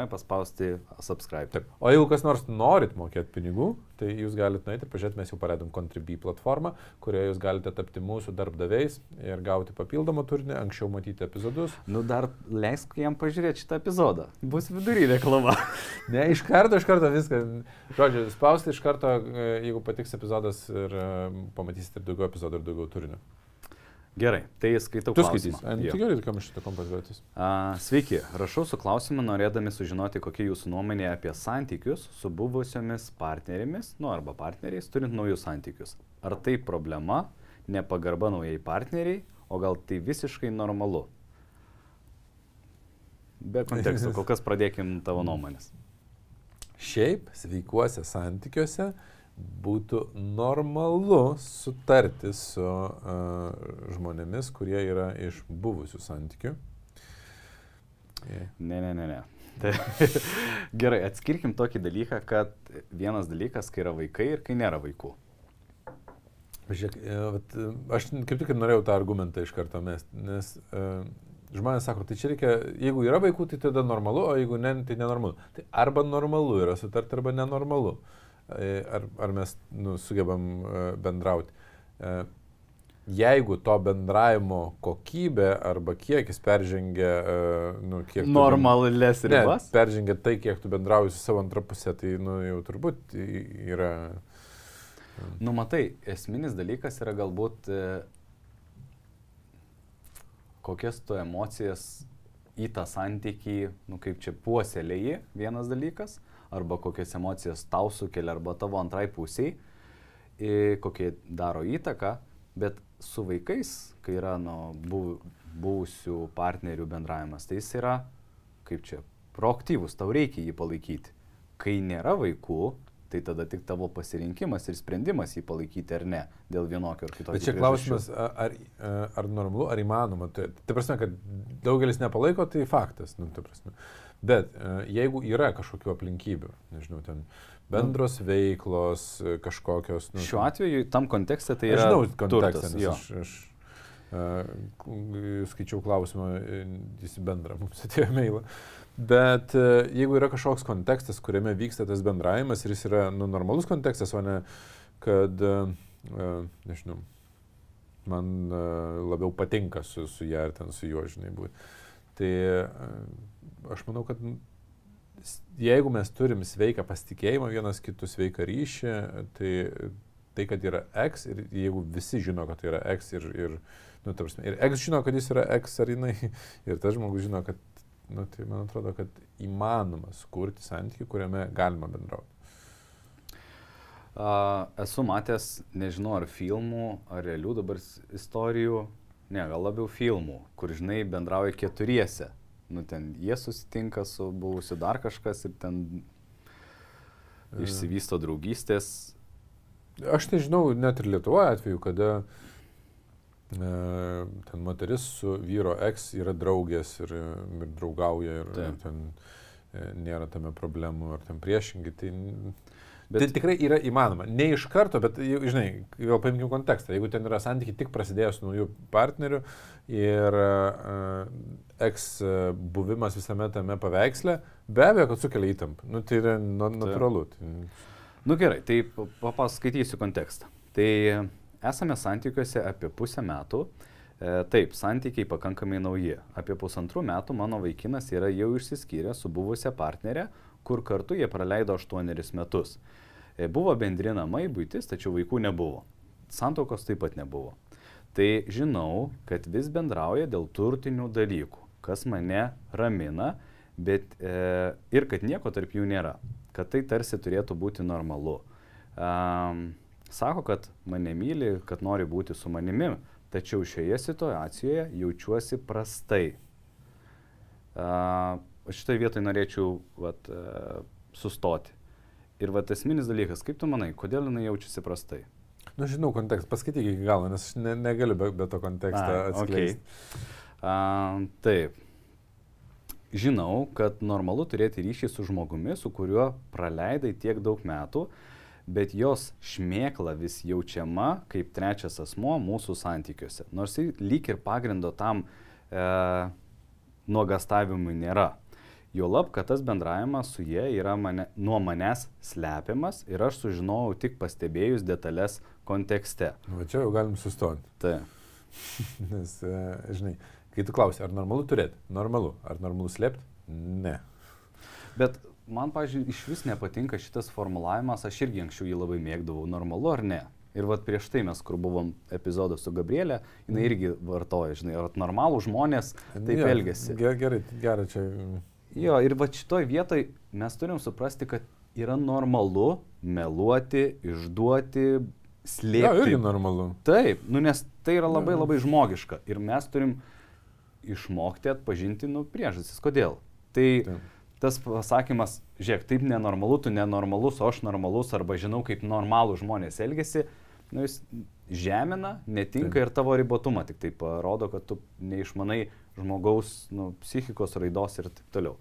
reklamuoja, paspausti subscribe. Taip. O jeigu kas nors norit mokėti pinigų, tai jūs galite nueiti ir pažiūrėti, mes jau pareidom Contribui platformą, kurioje jūs galite tapti mūsų darbdaviais ir gauti papildomą turinį, anksčiau matyti epizodus. Nu dar leisk jam pažiūrėti šitą epizodą. Bus vidury reklama. ne, iš karto, iš karto viską. Žodžiu, spausti iš karto, e, jeigu patiks epizodas ir e, pamatysite daugiau epizodų ir daugiau turinio. Gerai, tai skaitau. Tu skaitysi. Tai gerai, kam šitą kompatibilitis. Sveiki, rašau su klausimu, norėdami sužinoti, kokia jūsų nuomonė apie santykius su buvusiomis partnerėmis, nu arba partneriais, turint naujus santykius. Ar tai problema, nepagarba naujai partneriai, o gal tai visiškai normalu? Be konteksto, kol kas pradėkim tavo nuomonės. Šiaip sveikuose santykiuose būtų normalu sutarti su uh, žmonėmis, kurie yra iš buvusių santykių. Yeah. Ne, ne, ne, ne. Tai, gerai, atskirkim tokį dalyką, kad vienas dalykas, kai yra vaikai ir kai nėra vaikų. Žiūrėk, e, aš kaip tik norėjau tą argumentą iš karto mesti, nes uh, žmonės sako, tai čia reikia, jeigu yra vaikų, tai tada normalu, o jeigu ne, tai nenormalu. Tai arba normalu yra sutarti, arba nenormalu. Uh, ar, ar mes nu, sugebam e, bendrauti. E, jeigu to bendravimo kokybė arba kiekis peržengia, nu, kiek... Normalės ribas? Ne, peržengia tai, kiek tu bendrauji su savo antrą pusę, tai nu, jau turbūt yra... Nu, matai, esminis dalykas yra galbūt kokias tu emocijas į tą santykį, nu, kaip čia puoselėjai, vienas dalykas arba kokias emocijas tau sukelia, arba tavo antrai pusiai, kokie daro įtaką, bet su vaikais, kai yra nu, buvusių partnerių bendravimas, tai jis yra, kaip čia, proaktyvus, tau reikia jį palaikyti. Kai nėra vaikų, tai tada tik tavo pasirinkimas ir sprendimas jį palaikyti ar ne, dėl vienokio ar kitokio. Bet čia klausimas, ar, ar normalu, ar įmanoma. Tai, tai prasme, kad daugelis nepalaiko, tai faktas. Nu, tai prasme. Bet e, jeigu yra kažkokių aplinkybių, nežinau, ten bendros veiklos, e, kažkokios. Nu, Šiuo atveju tam kontekste tai yra. Aš žinau kontekstą, nes aš, aš uh, skaičiau klausimą, jis bendrą mums atėjo mailą. Bet uh, jeigu yra kažkoks kontekstas, kuriame vyksta tas bendravimas ir jis yra nu, normalus kontekstas, o ne kad, uh, nežinau, man labiau patinka su, su ją ar ten su juo, žinai, būti. Tai aš manau, kad jeigu mes turim sveiką pasitikėjimą, vienas kitų sveiką ryšį, tai tai, kad yra X ir jeigu visi žino, kad tai yra X ir, ir, nu, prasme, ir X žino, kad jis yra X ar jinai, ir tas žmogus žino, kad, nu, tai man atrodo, kad įmanoma sukurti santykių, kuriame galima bendrauti. Uh, esu matęs, nežinau, ar filmų, ar realių dabar istorijų, ne, gal labiau filmų, kur, žinai, bendrauja keturiese nu ten jie susitinka su buvusiu dar kažkas ir ten e. išsivysto draugystės. Aš tai žinau net ir Lietuvoje atveju, kada e, ten moteris su vyro eks yra draugės ir, ir draugauja ir, ir ten e, nėra tame problemų ar ten priešingai. Tai Bet tai tikrai yra įmanoma. Ne iš karto, bet, žinai, vėl paimkim kontekstą. Jeigu ten yra santykiai tik prasidėjus naujų partnerių ir uh, eks buvimas visame tame paveiksle, be abejo, kad sukelia įtampą. Nu, tai yra natūralu. Tai... Nu gerai, tai papaskaitysiu kontekstą. Tai esame santykiuose apie pusę metų. E, taip, santykiai pakankamai nauji. Apie pusantrų metų mano vaikinas yra jau išsiskyręs su buvusią partnerę, kur kartu jie praleido aštuonerius metus. E, buvo bendri namai, būtis, tačiau vaikų nebuvo. Santokos taip pat nebuvo. Tai žinau, kad vis bendrauja dėl turtinių dalykų, kas mane ramina, bet e, ir kad nieko tarp jų nėra, kad tai tarsi turėtų būti normalu. Um, sako, kad mane myli, kad nori būti su manimi, tačiau šioje situacijoje jaučiuosi prastai. Uh, šitoje vietoje norėčiau vat, uh, sustoti. Ir vat esminis dalykas, kaip tu manai, kodėl jinai jaučiasi prastai? Na, nu, žinau kontekstą, paskaityk iki galo, nes aš ne, negaliu be, be to konteksto atskleisti. Okay. Uh, taip. Žinau, kad normalu turėti ryšį su žmogumi, su kuriuo praleidai tiek daug metų, bet jos šmėkla vis jaučiama kaip trečias asmo mūsų santykiuose. Nors lyg ir pagrindo tam e, nuogastavimui nėra. Juolab, kad tas bendravimas su jie yra mane, nuo manęs slepiamas ir aš sužinojau tik pastebėjus detalės kontekste. Va čia jau galim sustoti. Tai. Nes, e, žinai, kai tu klausi, ar normalu turėti? Normalu. Ar normalu slėpti? Ne. Bet man, pažiūrėjau, iš vis nepatinka šitas formulavimas, aš irgi anksčiau jį labai mėgdavau, normalu ar ne. Ir vad prieš tai mes, kur buvom epizodą su Gabrielė, jinai irgi vartoja, žinai, ar normalų žmonės taip Jo, elgesi. ge- Gerai, gerai, čia. Jo, ir va šitoj vietoj mes turim suprasti, kad yra normalu meluoti, išduoti, slėpti. irgi normalu. Taip, nu nes tai yra labai labai žmogiška ir mes turim išmokti atpažinti nu, priežastis, kodėl. Tai Taip. tas pasakymas, žiūrėk, taip nenormalu, tu nenormalus, o aš normalus, arba žinau, kaip normalų žmonės elgesi, nu, jis žemina, netinka Taip. ir tavo ribotumą, tik tai parodo, kad tu neišmanai žmogaus nu, psichikos raidos ir taip toliau.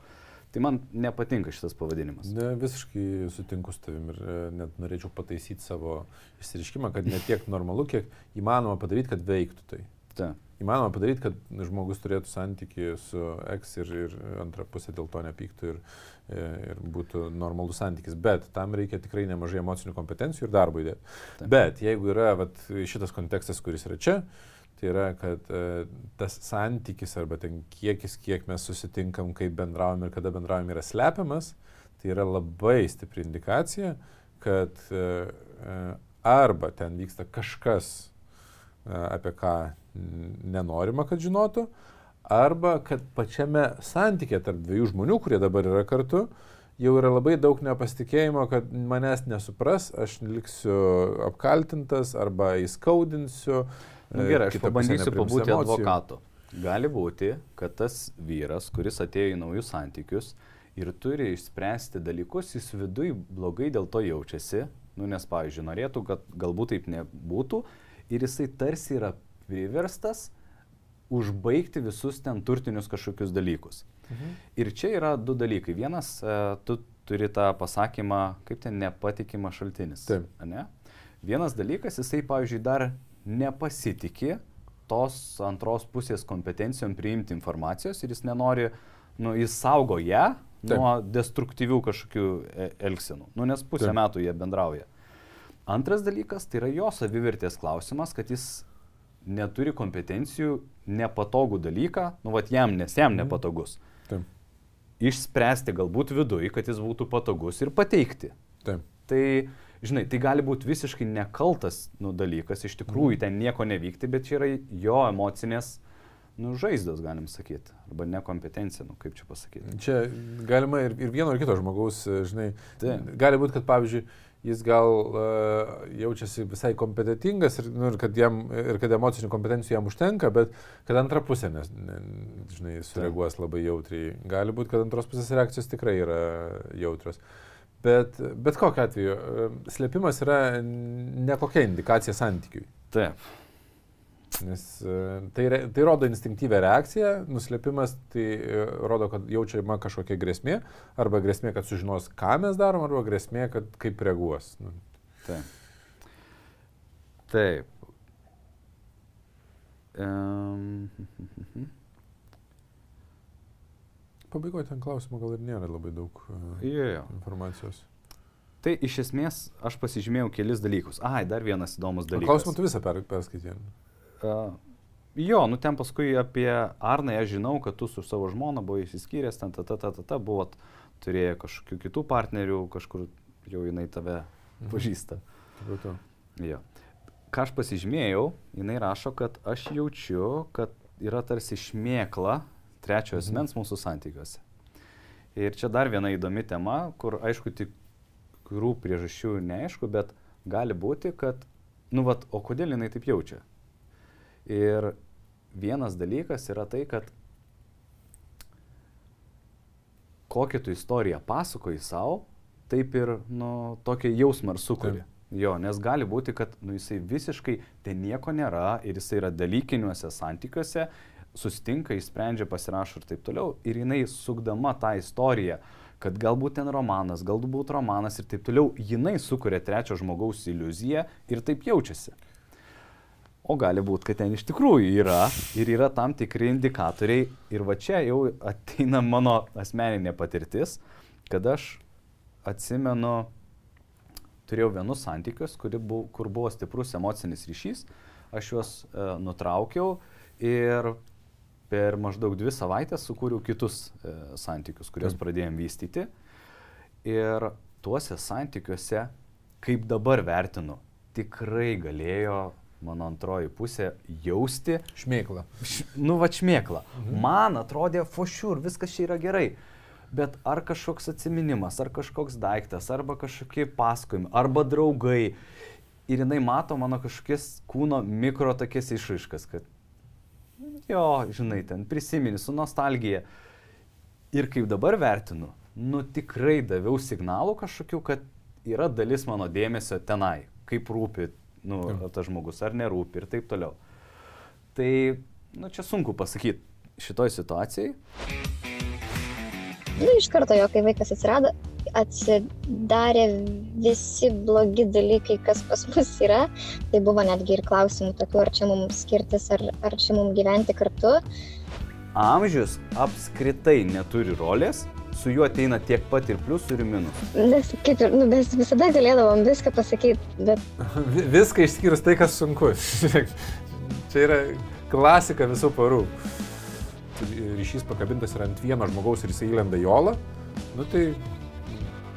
Tai man nepatinka šitas pavadinimas. Ne, visiškai sutinku su tavim ir e, net norėčiau pataisyti savo išsireiškimą, kad ne tiek normalu, kiek įmanoma padaryti, kad veiktų tai. Ta. Įmanoma padaryti, kad žmogus turėtų santyki su eks ir, ir antra pusė dėl to nepyktų ir, e, ir būtų normalus santykis. Bet tam reikia tikrai nemažai emocinių kompetencijų ir darbo įdėti. Taip. Bet jeigu yra vat, šitas kontekstas, kuris yra čia, tai yra, kad e, tas santykis arba ten kiekis, kiek mes susitinkam, kaip bendraujam ir kada bendraujam yra slepiamas, tai yra labai stipri indikacija, kad e, e, arba ten vyksta kažkas, e, apie ką nenorima, kad žinotų, arba kad pačiame santykė tarp dviejų žmonių, kurie dabar yra kartu, jau yra labai daug nepasitikėjimo, kad manęs nesupras, aš liksiu apkaltintas arba įskaudinsiu. Na e, gerai, aš pabandysiu pabūti emocijų. advokatu. Gali būti, kad tas vyras, kuris atėjo į naujus santykius ir turi išspręsti dalykus, jis viduje blogai dėl to jaučiasi, nu, nes, pavyzdžiui, norėtų, kad galbūt taip nebūtų ir jisai tarsi yra priverstas užbaigti visus ten turtinius kažkokius dalykus. Mhm. Ir čia yra du dalykai. Vienas, e, tu turi tą pasakymą, kaip ten nepatikimas šaltinis. Taip. Ne? Vienas dalykas, jisai, pavyzdžiui, dar nepasitikė tos antros pusės kompetencijom priimti informacijos ir jis nenori, nu, jis saugo ją Taip. nuo destruktyvių kažkokių e- elgsenų. Nu, nes pusę Taip. metų jie bendrauja. Antras dalykas, tai yra jo savivertės klausimas, kad jis neturi kompetencijų nepatogų dalyką, nu, vat jam, nes jam Mhm. nepatogus. Taip. Išspręsti galbūt viduje, kad jis būtų patogus ir pateikti. Taip. Tai, žinai, tai gali būti visiškai nekaltas nu, dalykas, iš tikrųjų Mhm. ten nieko nevykti, bet čia yra jo emocinės nu, žaizdos, galim sakyti, arba nekompetencija, nu, kaip čia pasakyti. Čia galima ir, ir vieno ir kito žmogaus, žinai, Taip. gali būti, kad pavyzdžiui, jis gal uh, jaučiasi visai kompetitingas ir, nu, ir, kad jam, ir kad emocinių kompetencijų jam užtenka, bet kad antra pusė, nes, ne, žinai, sureaguos labai jautriai. Gali būti, kad antros pusės reakcijos tikrai yra jautrios. Bet, bet kokiu atveju, e, slėpimas yra nekokia indikacija santykiui. Taip. Nes e, tai, tai rodo instinktyvę reakciją, nuslėpimas tai e, rodo, kad jaučiama kažkokia grėsmė, arba grėsmė, kad sužinos, ką mes darom, arba grėsmė, kad kaip reaguos. Nu, Taip. Taip. Um, Pabaigoje ten klausimų gal ir nėra labai daug uh, jo, jo. informacijos. Tai iš esmės aš pasižymėjau kelis dalykus. Ai, dar vienas įdomus dalykas. klausimą tu visą per, perskaitė. Uh, jo, nu ten paskui apie Arną aš žinau, kad tu su savo žmona buvai įsiskyręs, ten ta ta ta ta ta, buvot turėję kažkokių kitų partnerių, kažkur jau jinai tave Mhm. pažįsta. Supratau. Jo. Ką aš pasižymėjau, jinai rašo, kad aš jaučiu, kad yra tarsi šmėkla trečiojo Mhm. asmens mūsų santykiuose. Ir čia dar viena įdomi tema, kur aišku tikrų priežasčių neaišku, bet gali būti, kad, nu vat, o kodėl jinai taip jaučia? Ir vienas dalykas yra tai, kad kokią tu istoriją pasakoji savo, taip ir, nu, tokį jausmą ir sukuri. Taip. Jo, nes gali būti, kad nu, jisai visiškai ten nieko nėra ir jisai yra dalykiniuose santykiuose, susitinka, įsprendžia, pasirašo ir taip toliau. Ir jinai sukdama tą istoriją, kad galbūt ten romanas, galbūt romanas ir taip toliau, jinai sukuria trečio žmogaus iliuziją ir taip jaučiasi. O gali būti, kad ten iš tikrųjų yra ir yra tam tikri indikatoriai. Ir va čia jau ateina mano asmeninė patirtis, kad aš atsimenu, turėjau vienus santykius, buvo, kur buvo stiprus emocinis ryšys, aš juos e, nutraukiau ir per maždaug dvi savaitės sukūriau kitus e, santykius, kuriuos pradėjom vystyti. Ir tuose santykiuose, kaip dabar vertinu, tikrai galėjo mano antroji pusė jausti. Šmėkla. Š, nu, va, šmėkla. Mhm. Man atrodė, fošiur, viskas čia yra gerai. Bet ar kažkoks atminimas, ar kažkoks daiktas, arba kažkokie pasakojimai, arba draugai. Ir jinai mato mano kažkokias kūno mikro tokias išraiškas, kad jo, žinai, ten prisimeni su nostalgija. Ir kaip dabar vertinu, nu tikrai daviau signalų kažkokių, kad yra dalis mano dėmesio tenai, kaip rūpi nu, tas žmogus, ar nerūpi ir taip toliau. Tai, nu, čia sunku pasakyti šitoj situacijai. Nu, iš karto jo, kai vaikas atsirado, atsidarė visi blogi dalykai, kas pas mus yra. Tai buvo netgi ir klausimų tokių, ar čia mums skirtis, ar, ar čia mums gyventi kartu. Amžius apskritai neturi rolės, su juo ateina tiek pat ir pliusų ir minusų. Nes kaip ir, nu, mes visada galėdavom viską pasakyti, bet... viską išskyrus tai, kas sunku. Čia yra klasika visų parų. Ryšys pakabintas yra ant vieno žmogaus ir jisai įlenda į olą, nu tai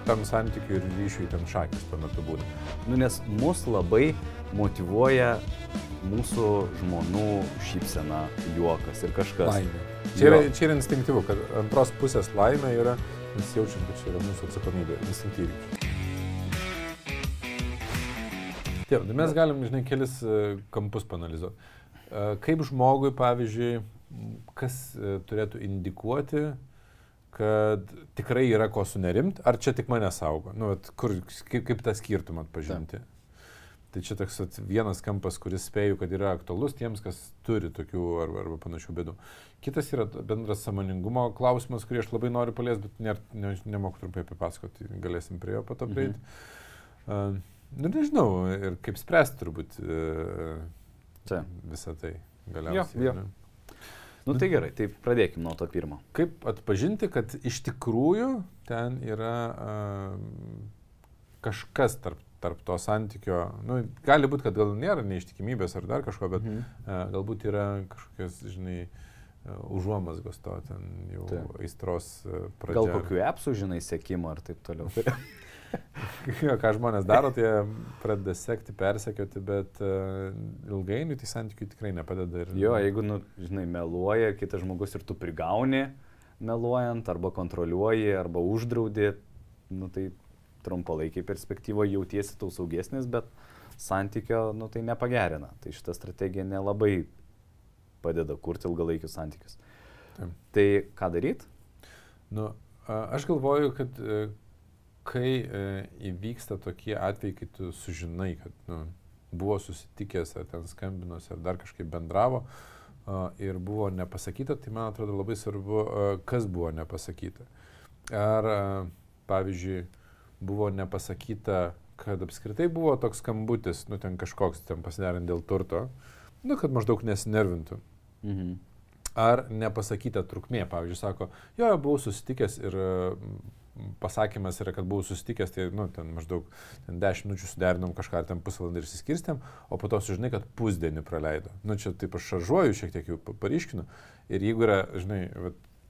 tam santykiui ir ryšiui ten šakis tuo metu būna. Nu, nes mus labai motivuoja mūsų žmonių šypsena, juokas ir kažkas. Laimė. Čia yra, čia yra instinktyvu, kad antros pusės laimė yra, mes jaučiam, kad čia yra mūsų atsakomybė, instinktyviai. Taip, tai mes galim, žinai, kelis e, kampus panalizuoti. E, kaip žmogui, pavyzdžiui, kas e, turėtų indikuoti, kad tikrai yra ko sunerimt, ar čia tik mane saugo? Nu, vat, kur, kaip, kaip tą skirtumą atpažinti? Taip. Tai čia toks vienas kampas, kuris spėju, kad yra aktualus tiems, kas turi tokių arba, arba panašių bėdų. Kitas yra bendras samoningumo klausimas, kurį aš labai noriu paliesti, bet ne, ne, nemoku trumpai papasakoti, galėsim prie jo pato prieiti. Mhm. Uh, nu, nežinau, ir kaip spręsti turbūt uh, visą tai galiausiai. Jo, jo. Nu tai gerai, tai pradėkime nuo to pirmo. Kaip atpažinti, kad iš tikrųjų ten yra uh, kažkas tarp tarp to santykio, nu, gali būti, kad gal nėra neištikimybės ar dar kažko, bet mhm. uh, galbūt yra kažkokios, žinai, uh, užuomasgos to ten jau Taip. aistros uh, pradžia. Gal kokiu appsu, žinai, sėkimo ar taip toliau. jo, ką žmonės daro, tai pradeda sekti, persekioti, bet uh, ilgainiui tai santykiui tikrai nepadeda. Ir... Jo, jeigu, nu, žinai, meluoja kitas žmogus ir tu prigauni meluojant, arba kontroliuoji, arba uždraudi, nu, tai trumpalaikiai perspektyvoje jautiesi tau saugesnis, bet santykio nu, tai nepagerina. Tai šita strategija nelabai padeda kurti ilgalaikius santykius. Taip. Tai ką daryti? Nu, aš galvoju, kad e, kai e, įvyksta tokie atvejai, kai tu sužinai, kad nu, buvo susitikęs, ar ten skambinosi, ar dar kažkaip bendravo ir buvo nepasakyta, tai man atrodo labai svarbu, kas buvo nepasakyta. Ar, pavyzdžiui, buvo nepasakyta, kad apskritai buvo toks skambutis, nu ten kažkoks ten pasidarant dėl turto, nu kad maždaug nesinervintų. Mhm. Ar nepasakyta trukmė, pavyzdžiui, sako, jo, buvau susitikęs ir pasakymas yra, kad buvau susitikęs, tai, nu, ten maždaug ten 10 minučių suderinom kažką, ar ten pusvalandį ir išsiskirstėm, o po to sužinai, kad pusdienį praleido. Nu, čia taip aš šaržuoju, šiek tiek jau paryškinu. Ir jeigu yra, žinai,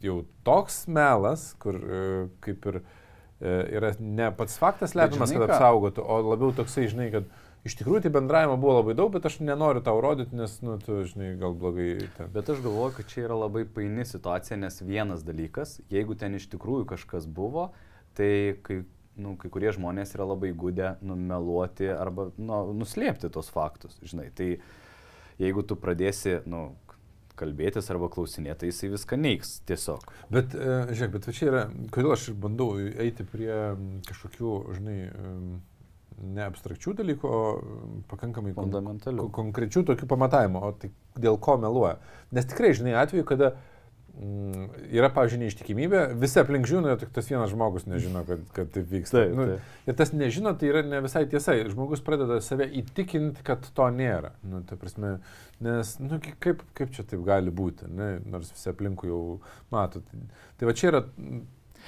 jau toks melas, kur e, kaip ir E, yra ne pats faktas lepimas, kad apsaugotų, o labiau toksai, žinai, kad iš tikrųjų tai bendravimo buvo labai daug, bet aš nenoriu tau rodyti, nes, nu, tu, žinai, gal blogai. Ten. Bet aš galvoju, kad čia yra labai paini situacija, nes vienas dalykas, jeigu ten iš tikrųjų kažkas buvo, tai kai, nu, kai kurie žmonės yra labai gūdę numeluoti arba nu, nuslėpti tos faktus, žinai. Tai jeigu tu pradėsi, nu, kalbėtis arba klausinėti, tai jisai viską neiks tiesiog. Bet, e, žiūrėk, bet čia yra, kodėl aš bandau eiti prie kažkokių, žinai, ne abstrakčių dalykų, o pakankamai fundamentalių. Kon konkrečių tokių pamatavimų, o tai dėl ko meluoja. Nes tikrai, žinai, atveju, kada mm, yra, pavyzdžiui, neištikimybė, visi aplink žino, tik tas vienas žmogus nežino, kad, kad taip vyksta. Taip, nu, taip. ir tas nežino, tai yra ne visai tiesa. Žmogus pradeda save įtikinti, kad to nėra. Nu, ta prasme, nes, nu, kaip, kaip čia taip gali būti, ne? nors visi aplinkui jau mato. Tai, tai va čia yra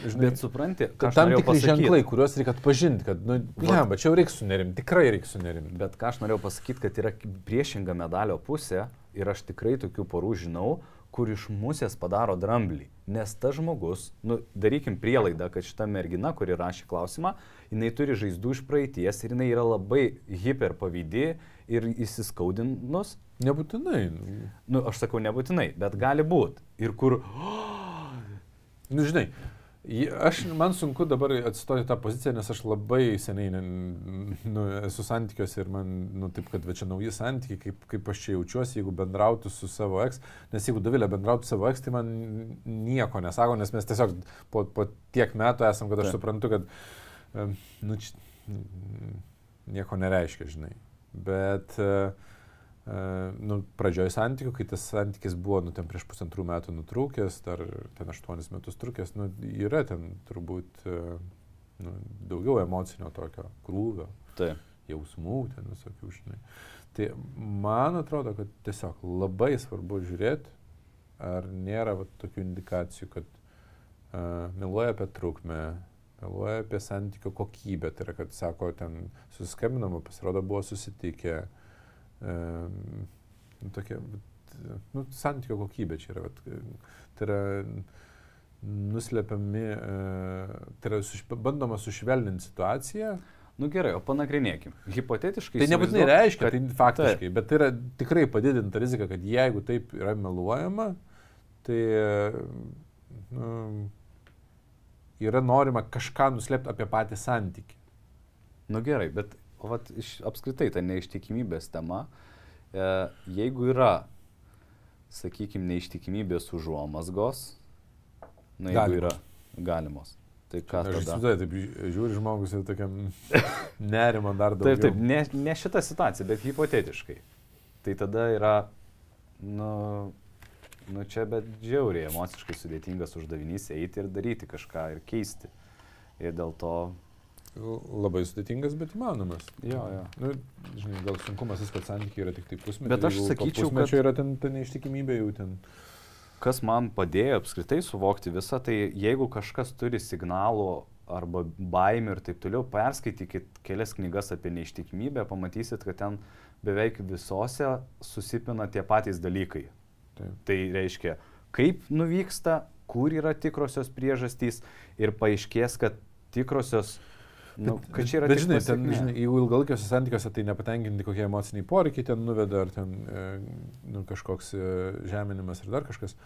Žinai, bet supranti, kad tam tikri pasakyt. ženklai, kuriuos reikia atpažinti, kad, nu, ne, bet čia jau reikia sunerimti, tikrai reikia sunerimti. Bet ką aš norėjau pasakyti, kad yra priešinga medalio pusė ir aš tikrai tokių porų žinau, kur iš musės padaro dramblį. Nes tas žmogus, nu, darykim prielaidą, kad šita mergina, kuri rašė klausimą, jinai turi žaizdų iš praeities ir jinai yra labai hiperpavydį ir įsiskaudinus. Nebūtinai. Nu, aš sakau nebūtinai, bet gali būti. Ir kur... Nu, žinai, Aš, man sunku dabar atsistoti tą poziciją, nes aš labai seniai nu, esu santykiuose ir man, nu, taip, kad čia nauji santykiai, kaip, kaip aš čia jaučiuosi, jeigu bendrautų su savo eks, nes jeigu Davilė bendrautų su savo eks, tai man nieko nesako, nes mes tiesiog po, po tiek metų esam, kad aš tai. suprantu, kad, nu, čia, nieko nereiškia, žinai. Bet uh, nu, pradžioj santykių, kai tas santykis buvo, nu, ten prieš pusantrų metų nutrūkęs, dar ten aštuonis metus trukęs, nu, yra ten turbūt nu, daugiau emocinio tokio krūvio, Taip. jausmų, ten visokių, žinai. Tai man atrodo, kad tiesiog labai svarbu žiūrėti, ar nėra va, tokių indikacijų, kad uh, meluoja apie trukmę, meluoja apie santykio kokybę, tai yra, kad sako, ten susiskambinama, pasirodo, buvo susitikę, uh, e, tokia, nu, santykio kokybė čia yra. Vat, tai yra nuslepiami, e, tai yra suš, bandoma sušvelninti situaciją. Nu gerai, o panagrinėkim. Hipotetiškai. Tai nebūtinai reiškia, kad, tai faktiškai, taip. bet tai yra tikrai padidinta rizika, kad jeigu taip yra meluojama, tai nu, yra norima kažką nuslėpti apie patį santyki. Nu gerai, bet O vat, iš, apskritai ta neištikimybės tema, e, jeigu yra, sakykime, neištikimybės užuomasgos, na, jeigu galimos. yra galimos. Tai ką Aš? Aš taip žiūri žmogus ir tokiam nerimo dar daugiau. Taip, taip, ne, ne šita situacija, bet hipotetiškai. Tai tada yra, nu, nu čia bet žiauriai emociškai sudėtingas uždavinys eiti ir daryti kažką ir keisti. Ir dėl to Labai sudėtingas, bet įmanomas. Jo, jo. Nu, žinai, gal sunkumas tas, kad santykiai yra tik tai pusmečiai. Bet aš sakyčiau, kad... Čia yra ten ta neištikimybė jau ten. Kas man padėjo apskritai suvokti visą, tai jeigu kažkas turi signalų arba baimių ir taip toliau, perskaitykit kelias knygas apie neištikimybę, pamatysit, kad ten beveik visose susipina tie patys dalykai. Taip. Tai reiškia, kaip nuvyksta, kur yra tikrosios priežastys ir paaiškės, kad tikrosios Nu, kad čia yra... Bet žinai, ten, žinai, jeigu ilgalaikiuose santykiuose tai nepatenkinti kokie emociniai poreikiai ten nuveda, ar ten e, nu, kažkoks e, žeminimas ir dar kažkas,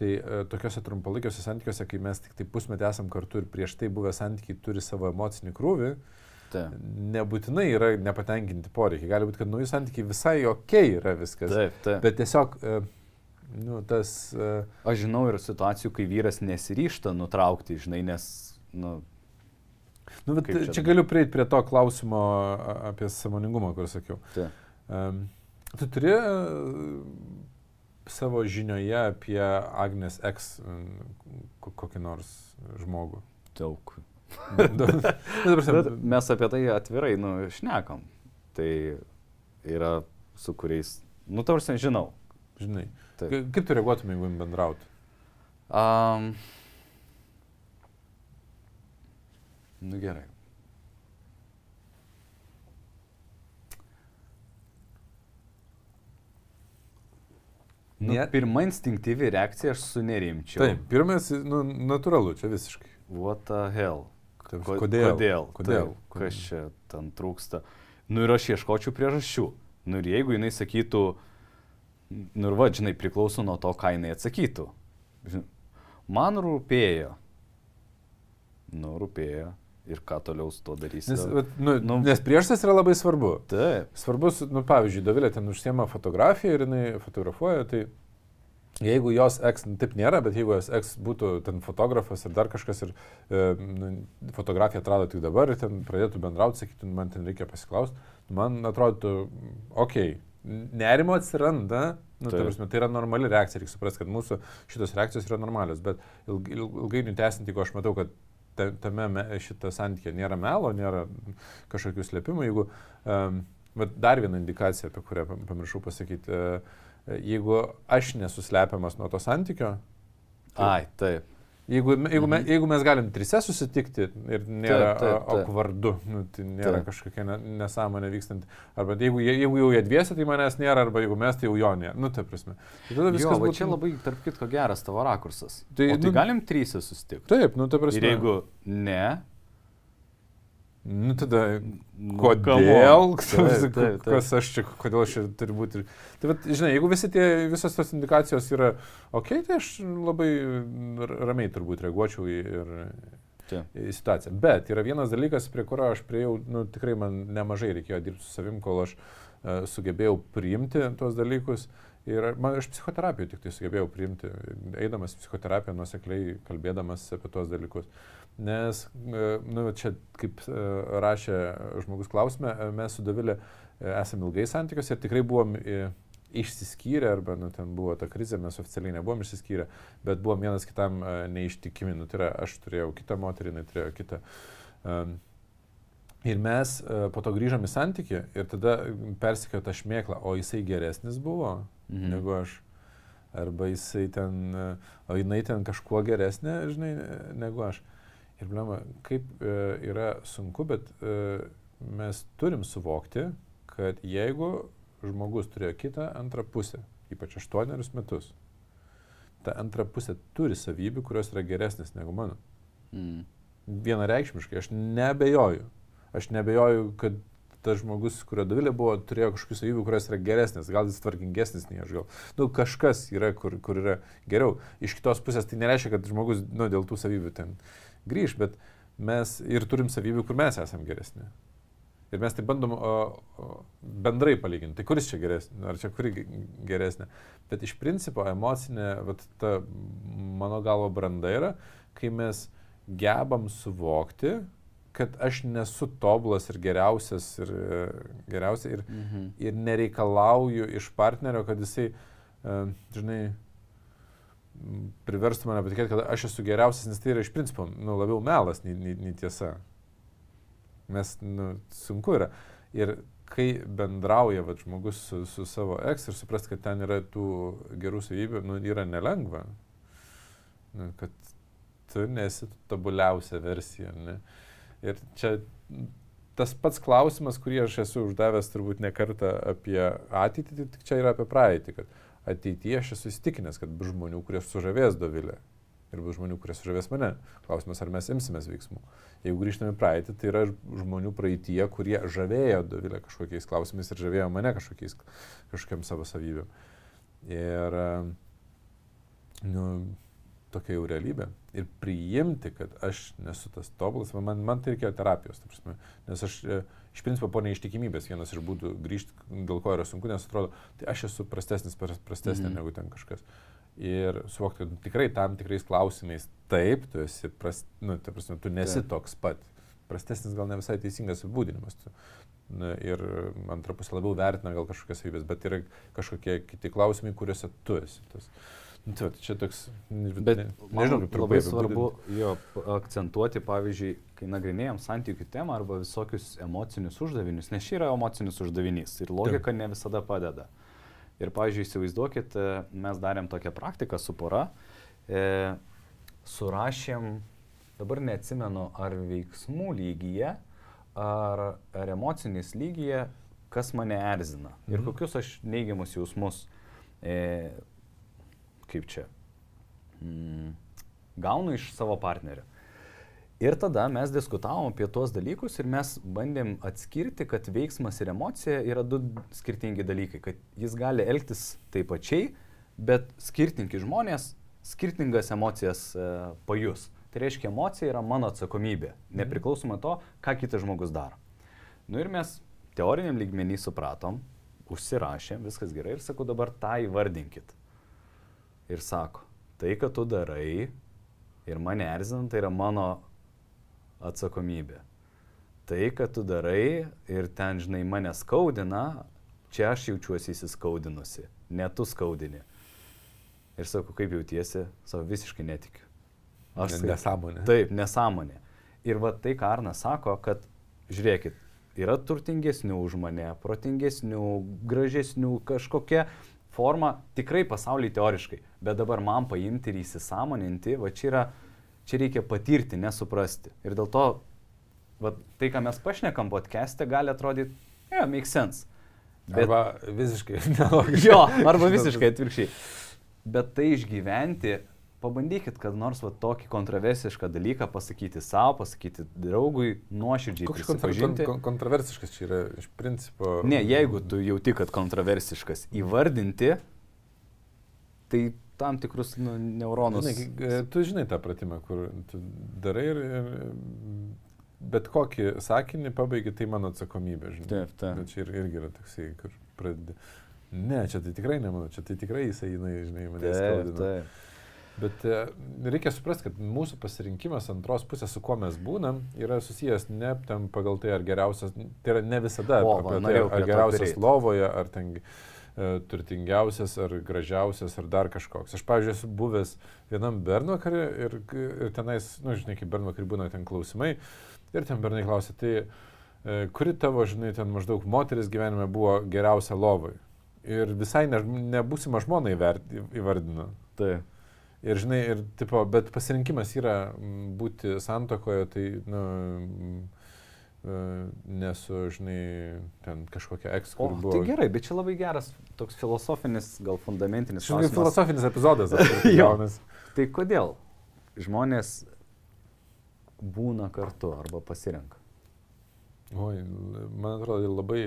tai e, tokiuose trumpalaikiuose santykiuose, kai mes tik tai pusmetį esam kartu ir prieš tai buvę santykiai turi savo emocinį krūvį, Ta. nebūtinai yra nepatenkinti poreikiai. Gali būti, kad nauji santykiai visai ok yra viskas. Taip, taip. Bet tiesiog... Nu, tas, uh... Aš žinau ir situacijų, kai vyras nesiryšta nutraukti, žinai, nes nu, Nu, bet čia, čia galiu prieiti prie to klausimo apie samoningumą, kur sakiau. Ta. Um, tu turi uh, savo žinioje apie Agnes X kokį nors žmogų? Daug. bet mes apie tai atvirai, nu, šnekam. Tai yra su kuriais, nu, tarsi žinau. Žinai. Taip. Kaip tu reaguotumai, jeigu jums bendrautų? Um, Nu gerai. Nu, Net... Pirma instinktyvi reakcija, aš sunerimčiau. Taip, pirmas, nu, natūralu, čia visiškai. What the hell? Taip, kodėl? Kodėl? kodėl? Taip, kas čia ten trūksta? Nu ir aš ieškočiau priežasčių. Nu ir jeigu jinai sakytų, nu ir va, žinai, priklauso nuo to, ką jinai atsakytų. Man rūpėjo. Nu, rūpėjo ir ką toliau su to darysi. Nes, bet, nu, nu, nes priešas yra labai svarbu. Taip. Svarbus, nu, pavyzdžiui, Dovilė ten užsiema fotografiją ir jinai fotografuoja, tai jeigu jos eks, nu, taip nėra, bet jeigu jos eks būtų ten fotografas ir dar kažkas ir e, nu, fotografiją atrado tik dabar ir ten pradėtų bendrauti, sakytų, man ten reikia pasiklausti, man atrodytų, okei, okay, nerimo atsiranda, Nu, ta prasme, tai yra normali reakcija, reikia suprasti, kad mūsų šitos reakcijos yra normalios, bet ilg, ilgainiui tęsinti, jeigu aš matau, kad tame šitą santykį nėra melo, nėra kažkokių slėpimų, jeigu, um, dar viena indikacija, apie kurią pamiršau pasakyti, uh, jeigu aš nesuslepiamas nuo to santykio. Tai, Ai, taip. Jeigu, jeigu, mhm. me, jeigu mes galim trise susitikti ir nėra okvardu, nu, tai nėra taip. kažkokia nesąmonė vykstanti. Arba jeigu, jeigu jau jie dviesi, tai manęs nėra, arba jeigu mes, tai jau jo nėra. Nu, tai prasme. Tai tada viskas jo, būtų... čia labai, tarp kitko, geras tavo rakursas. Tai, o tai nu, galim trise susitikti. Taip, nu, tai prasme. Ir jeigu ne, Nu tada, nu, kodėl, taip, taip, taip. kas aš čia, kodėl aš čia turiu būti. Tai, bet, žinai, jeigu tie, visos tos indikacijos yra ok, tai aš labai ramiai turbūt reaguočiau į, ir, į situaciją. Bet yra vienas dalykas, prie kurio aš prieėjau, nu, tikrai man nemažai reikėjo dirbti su savim, kol aš uh, sugebėjau priimti tuos dalykus. Ir man aš psichoterapiją tik tai sugebėjau priimti, eidamas psichoterapiją nuosekliai, kalbėdamas apie tuos dalykus. Uh, Nes, e, nu, čia kaip e, rašė žmogus klausime, e, mes su Davilė esame ilgai santykiuose ir tikrai buvom išsiskyrę, arba nu, ten buvo ta krizė, mes oficialiai nebuvom išsiskyrę, bet buvom vienas kitam neištikimi. Nu, tai yra, aš turėjau kitą moterį, jinai turėjo kitą. Ir mes po to grįžom į santyki ir tada persikėjo tą šmėklą, o jisai geresnis buvo mhm. negu aš. Arba jisai ten, o jinai ten kažkuo geresnė, žinai, negu aš. Ir blema, kaip e, yra sunku, bet e, mes turim suvokti, kad jeigu žmogus turėjo kitą antrą pusę, ypač aštuonerius metus, ta antra pusė turi savybių, kurios yra geresnės negu mano. Mm. Vienareikšmiškai, aš nebejoju. Aš nebejoju, kad tas žmogus, kurio Dovilė buvo, turėjo kažkokių savybių, kurios yra geresnės, gal jis tvarkingesnis nei aš gal. Nu, kažkas yra, kur, kur yra geriau. Iš kitos pusės tai nereiškia, kad žmogus, nu, dėl tų savybių ten grįž, bet mes ir turim savybių, kur mes esame geresni. Ir mes tai bandom o, o, bendrai palyginti, tai kuris čia geresnė, ar čia kuri geresnė. Bet iš principo emocinė, vat, ta mano galvo branda yra, kai mes gebam suvokti, kad aš nesu tobulas ir geriausias ir, geriausia, ir, mhm. ir nereikalauju iš partnerio, kad jisai, uh, žinai, priverstų mane patikėti, kad aš esu geriausias, nes tai yra iš principo nu, labiau melas nei, nei, nei tiesa. Mes, nu, sunku yra. Ir kai bendrauja vat, žmogus su, su savo eks ir suprast, kad ten yra tų gerų savybių, nu, yra nelengva. Nu, kad tu nesi tobuliausia versija. Ne? Ir čia tas pats klausimas, kurį aš esu uždavęs turbūt ne kartą apie ateitį, tai tik čia yra apie praeitį. Kad, ateityje aš esu įstikinęs, kad bus žmonių, kurie sužavės Dovilę. Ir bus žmonių, kurie sužavės mane. Klausimas, ar mes imsimės veiksmų. Jeigu grįžtame praeitį, tai yra žmonių praeitie, kurie žavėjo Dovilę kažkokiais klausimais ir žavėjo mane kažkokiais, kažkokiam savo savybėm. Ir, nu, tokia jau realybė. Ir priimti, kad aš nesu tas tobulas, man, man tai reikėjo terapijos, prasme, nes aš e, iš principo po neištikimybės vienas iš būdų grįžti, dėl ko yra sunku, nes atrodo, tai aš esu prastesnis, prastesnė mm negu ten kažkas. Ir suvokti, kad tikrai tam tikrais klausimais taip, tu esi, pras, nu, ta prasme, tu nesi taip. toks pat. Prastesnis gal ne visai teisingas apibūdinimas. Na, ir antra pusė labiau vertina gal kažkokias savybės, bet yra kažkokie kiti klausimai, kuriuose tu esi. Tas. Nu, tai, čia toks, bet ne, nežinau, kaip labai svarbu jo akcentuoti, pavyzdžiui, kai nagrinėjom santykių temą arba visokius emocinius uždavinius, nes čia yra emocinis uždavinys ir logika ne visada padeda. Ir, pavyzdžiui, įsivaizduokit, e, mes darėm tokią praktiką su pora, e, surašėm, dabar neatsimenu, ar veiksmų lygyje, ar, ar emocinis lygyje, kas mane erzina mhm. ir kokius aš neigiamus jausmus e, kaip čia, mm, gaunu iš savo partnerio. Ir tada mes diskutavom apie tuos dalykus ir mes bandėm atskirti, kad veiksmas ir emocija yra du skirtingi dalykai, kad jis gali elgtis taip pačiai, bet skirtingi žmonės skirtingas emocijas e, pajus. Tai reiškia, emocija yra mano atsakomybė, mhm. nepriklausomai to, ką kitas žmogus daro. Nu ir mes teoriniam lygmenį supratom, užsirašėm, viskas gerai ir sakau, dabar tą įvardinkit ir sako, tai, kad tu darai ir mane erzinant, tai yra mano atsakomybė. Tai, kad tu darai ir ten, žinai, mane skaudina, čia aš jaučiuosi įsiskaudinusi. ne tu skaudini. Ir sakau, kaip jautiesi, savo visiškai netikiu. Aš sakai, nesąmonė. Taip, nesąmonė. Ir va tai, ką Arnas sako, kad žiūrėkit, yra turtingesnių už mane, protingesnių, gražesnių, kažkokia forma tikrai pasaulyje teoriškai, bet dabar man paimti ir įsisamoninti, va čia yra, čia reikia patirti, nesuprasti. Ir dėl to, va, tai, ką mes pašnekam podcast'e, gali atrodyti, yeah, make sense. Bet, arba visiškai nelogiškai. Jo, arba visiškai atvirkščiai. Bet tai išgyventi pabandykit, kad nors va, tokį kontroversišką dalyką pasakyti savo, pasakyti draugui, nuoširdžiai. Koks kontra, kon, kontroversiškas čia yra iš principo? Ne, jeigu tu jauti, kad kontroversiškas, įvardinti, tai tam tikrus nu, neuronus. Žinai, tu žinai tą pratimą, kur tu darai ir, ir bet kokį sakinį pabaigi, tai mano atsakomybė, žinai. Taip, taip. Bet čia ir, irgi yra toksai, kur pradedi. Ne, čia tai tikrai ne mano, čia tai tikrai jisai, žinai, mane skaudina. Taip, taip. Bet e, reikia suprasti, kad mūsų pasirinkimas antros pusės, su kuo mes būnam, yra susijęs ne tam pagal tai, ar geriausias, tai yra ne visada, o, apie tai, ar geriausias lovoje, ar ten e, turtingiausias, ar gražiausias, ar dar kažkoks. Aš, pavyzdžiui, esu buvęs vienam bernuokarį ir, ir tenais, na, nu, žinai, kaip bernuokarį būna ten klausimai, ir ten bernai klausė, tai e, kuri tavo, žinai, ten maždaug moteris gyvenime buvo geriausia lovai. Ir visai ne, nebūsima žmona įvardino. Taip. Ir žinai, ir, tipo, bet pasirinkimas yra būti santokoje, tai, nu, nesu, žinai, ten kažkokia eks, kur buvo. Tai gerai, bet čia labai geras toks filosofinis, gal fundamentinis. Žinai, filosofinis epizodas. Jaunas. Tai kodėl žmonės būna kartu arba pasirenka? Oi, man atrodo, labai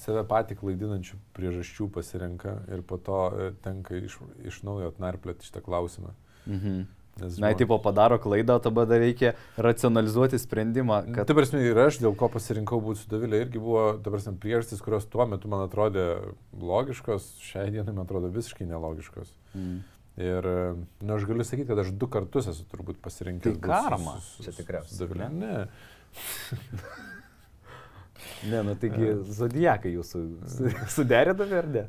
save patį klaidinančių priežasčių pasirenka ir po to e, tenka iš, iš naujo atnarplėti šitą klausimą. Mhm. Nes, Na, žmon... tipo padaro klaidą, tada dar reikia racionalizuoti sprendimą. Kad... Taip, prasme, ir aš dėl ko pasirinkau būti su Davilė, irgi buvo, ta prasme, priežastis, kurios tuo metu man atrodė logiškos, šiai dienai man atrodo visiškai nelogiškos. Mhm. Ir, na, e, nu, aš galiu sakyti, kad aš du kartus esu turbūt pasirinkęs. Tai karma. Čia tikriausiai. Davilė, ne. Ne, nu taigi zodijakai jūsų suderinami ar ne? E,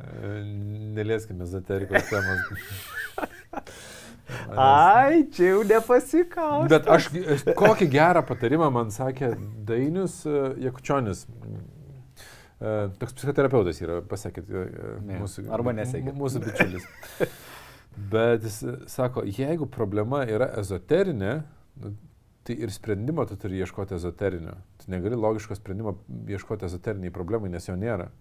nelieskime ezoterikos temos. Ai, čia jau nepasikau. Bet aš kokį gerą patarimą man sakė Dainius e, Jakučionis. E, toks psichoterapeutas yra, pasakėt, mūsų, arba nesakėt. Mūsų bičiulis. Bet jis sako, jeigu problema yra ezoterinė, nu, tai ir sprendimo tu turi ieškoti ezoterinio. Tu negali logiško sprendimo ieškoti ezoteriniai problemai, nes jo nėra.